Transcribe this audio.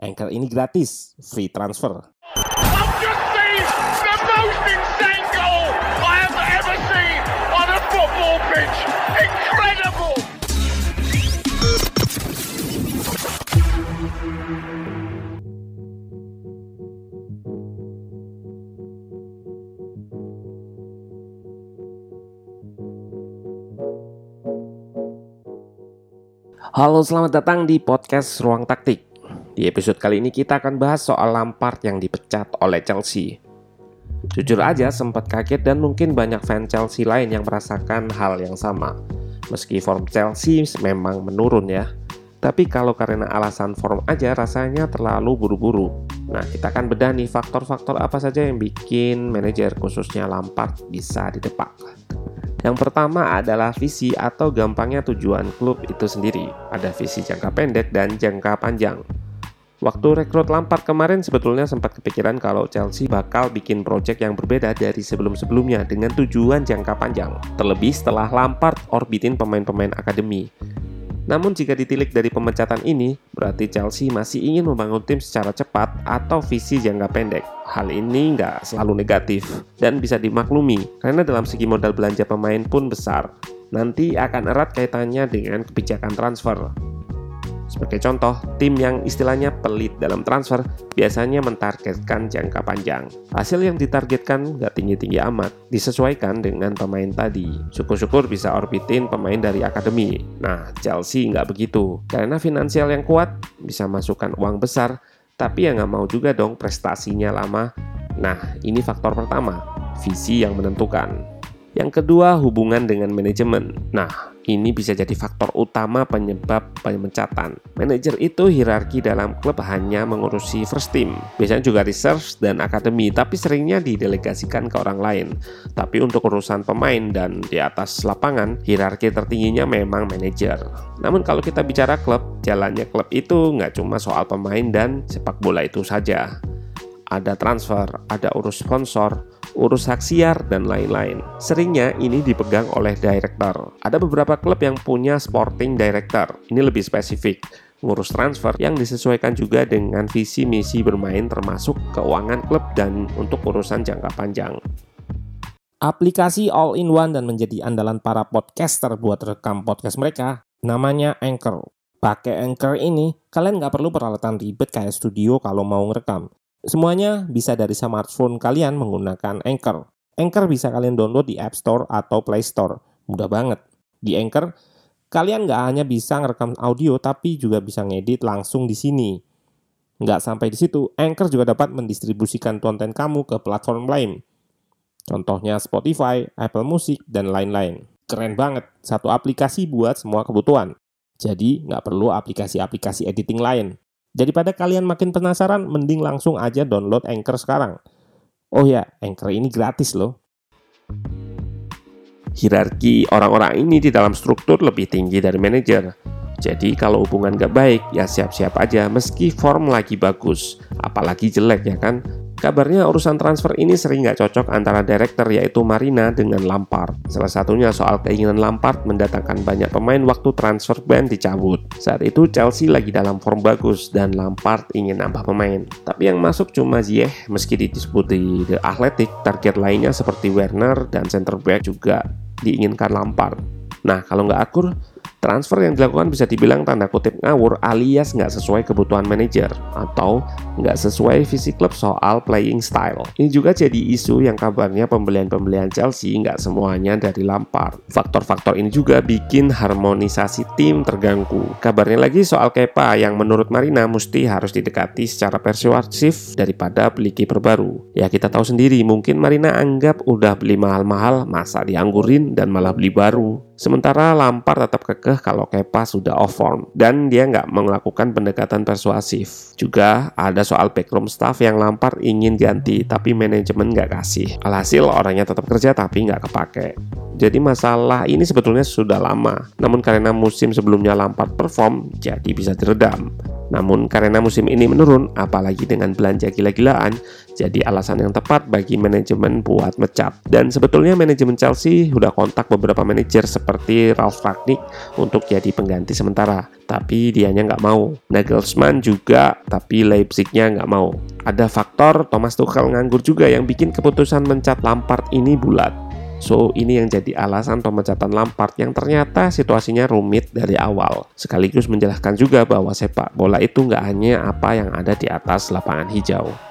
Anchor ini gratis, free transfer. Halo, selamat datang di podcast Ruang Taktik. Di episode kali ini kita akan bahas soal Lampard yang dipecat oleh Chelsea. Jujur aja sempat kaget dan mungkin banyak fan Chelsea lain yang merasakan hal yang sama. Meski form Chelsea memang menurun ya, tapi kalau karena alasan form aja rasanya terlalu buru-buru. Nah, kita akan bedah nih faktor-faktor apa saja yang bikin manajer khususnya Lampard bisa didepak. Yang pertama adalah visi atau gampangnya tujuan klub itu sendiri. Ada visi jangka pendek dan jangka panjang. Waktu rekrut Lampard kemarin sebetulnya sempat kepikiran kalau Chelsea bakal bikin project yang berbeda dari sebelum-sebelumnya dengan tujuan jangka panjang. Terlebih setelah Lampard orbitin pemain-pemain akademi. Namun jika ditilik dari pemecatan ini, berarti Chelsea masih ingin membangun tim secara cepat atau visi jangka pendek. Hal ini nggak selalu negatif dan bisa dimaklumi karena dalam segi modal belanja pemain pun besar. Nanti akan erat kaitannya dengan kebijakan transfer. Sebagai contoh, tim yang istilahnya pelit dalam transfer biasanya mentargetkan jangka panjang. Hasil yang ditargetkan nggak tinggi-tinggi amat, disesuaikan dengan pemain tadi. Syukur-syukur bisa orbitin pemain dari akademi. Nah, Chelsea nggak begitu. Karena finansial yang kuat, bisa masukkan uang besar, tapi ya nggak mau juga dong prestasinya lama. Nah, ini faktor pertama, visi yang menentukan. Yang kedua, hubungan dengan manajemen. Nah, ini bisa jadi faktor utama penyebab pemecatan. Manajer itu hierarki dalam klub hanya mengurusi first team. Biasanya juga reserve dan akademi, tapi seringnya didelegasikan ke orang lain. Tapi untuk urusan pemain dan di atas lapangan, hierarki tertingginya memang manajer. Namun kalau kita bicara klub, jalannya klub itu nggak cuma soal pemain dan sepak bola itu saja. Ada transfer, ada urus sponsor, urus hak siar, dan lain-lain. Seringnya ini dipegang oleh director. Ada beberapa klub yang punya sporting director. Ini lebih spesifik ngurus transfer yang disesuaikan juga dengan visi misi bermain termasuk keuangan klub dan untuk urusan jangka panjang. Aplikasi all-in-one dan menjadi andalan para podcaster buat rekam podcast mereka namanya Anchor. Pakai Anchor ini, kalian nggak perlu peralatan ribet kayak studio kalau mau ngerekam. Semuanya bisa dari smartphone kalian menggunakan Anchor. Anchor bisa kalian download di App Store atau Play Store. Mudah banget. Di Anchor, kalian nggak hanya bisa ngerekam audio, tapi juga bisa ngedit langsung di sini. Nggak sampai di situ, Anchor juga dapat mendistribusikan konten kamu ke platform lain. Contohnya Spotify, Apple Music, dan lain-lain. Keren banget, satu aplikasi buat semua kebutuhan. Jadi, nggak perlu aplikasi-aplikasi editing lain. Daripada kalian makin penasaran, mending langsung aja download Anchor sekarang. Oh ya, Anchor ini gratis loh. Hierarki orang-orang ini di dalam struktur lebih tinggi dari manajer. Jadi kalau hubungan gak baik, ya siap-siap aja meski form lagi bagus. Apalagi jelek ya kan, Kabarnya urusan transfer ini sering nggak cocok antara director yaitu Marina dengan Lampard. Salah satunya soal keinginan Lampard mendatangkan banyak pemain waktu transfer ban dicabut. Saat itu Chelsea lagi dalam form bagus dan Lampard ingin nambah pemain. Tapi yang masuk cuma Ziyech meski disebut di The Athletic, target lainnya seperti Werner dan center back juga diinginkan Lampard. Nah, kalau nggak akur, Transfer yang dilakukan bisa dibilang tanda kutip ngawur alias nggak sesuai kebutuhan manajer atau nggak sesuai visi klub soal playing style. Ini juga jadi isu yang kabarnya pembelian-pembelian Chelsea nggak semuanya dari Lampard. Faktor-faktor ini juga bikin harmonisasi tim terganggu. Kabarnya lagi soal Kepa yang menurut Marina mesti harus didekati secara persuasif daripada beli kiper baru. Ya kita tahu sendiri mungkin Marina anggap udah beli mahal-mahal masa dianggurin dan malah beli baru. Sementara Lampard tetap kekeh kalau Kepa sudah off form dan dia nggak melakukan pendekatan persuasif. Juga ada soal backroom staff yang Lampard ingin ganti tapi manajemen nggak kasih. Alhasil orangnya tetap kerja tapi nggak kepake. Jadi masalah ini sebetulnya sudah lama, namun karena musim sebelumnya Lampard perform, jadi bisa diredam. Namun karena musim ini menurun, apalagi dengan belanja gila-gilaan, jadi alasan yang tepat bagi manajemen buat mecat. Dan sebetulnya manajemen Chelsea sudah kontak beberapa manajer seperti Ralf Ragnick untuk jadi pengganti sementara. Tapi dianya nggak mau. Nagelsmann juga, tapi Leipzignya nggak mau. Ada faktor Thomas Tuchel nganggur juga yang bikin keputusan mencat Lampard ini bulat. So, ini yang jadi alasan pemecatan Lampard yang ternyata situasinya rumit dari awal. Sekaligus menjelaskan juga bahwa sepak bola itu nggak hanya apa yang ada di atas lapangan hijau.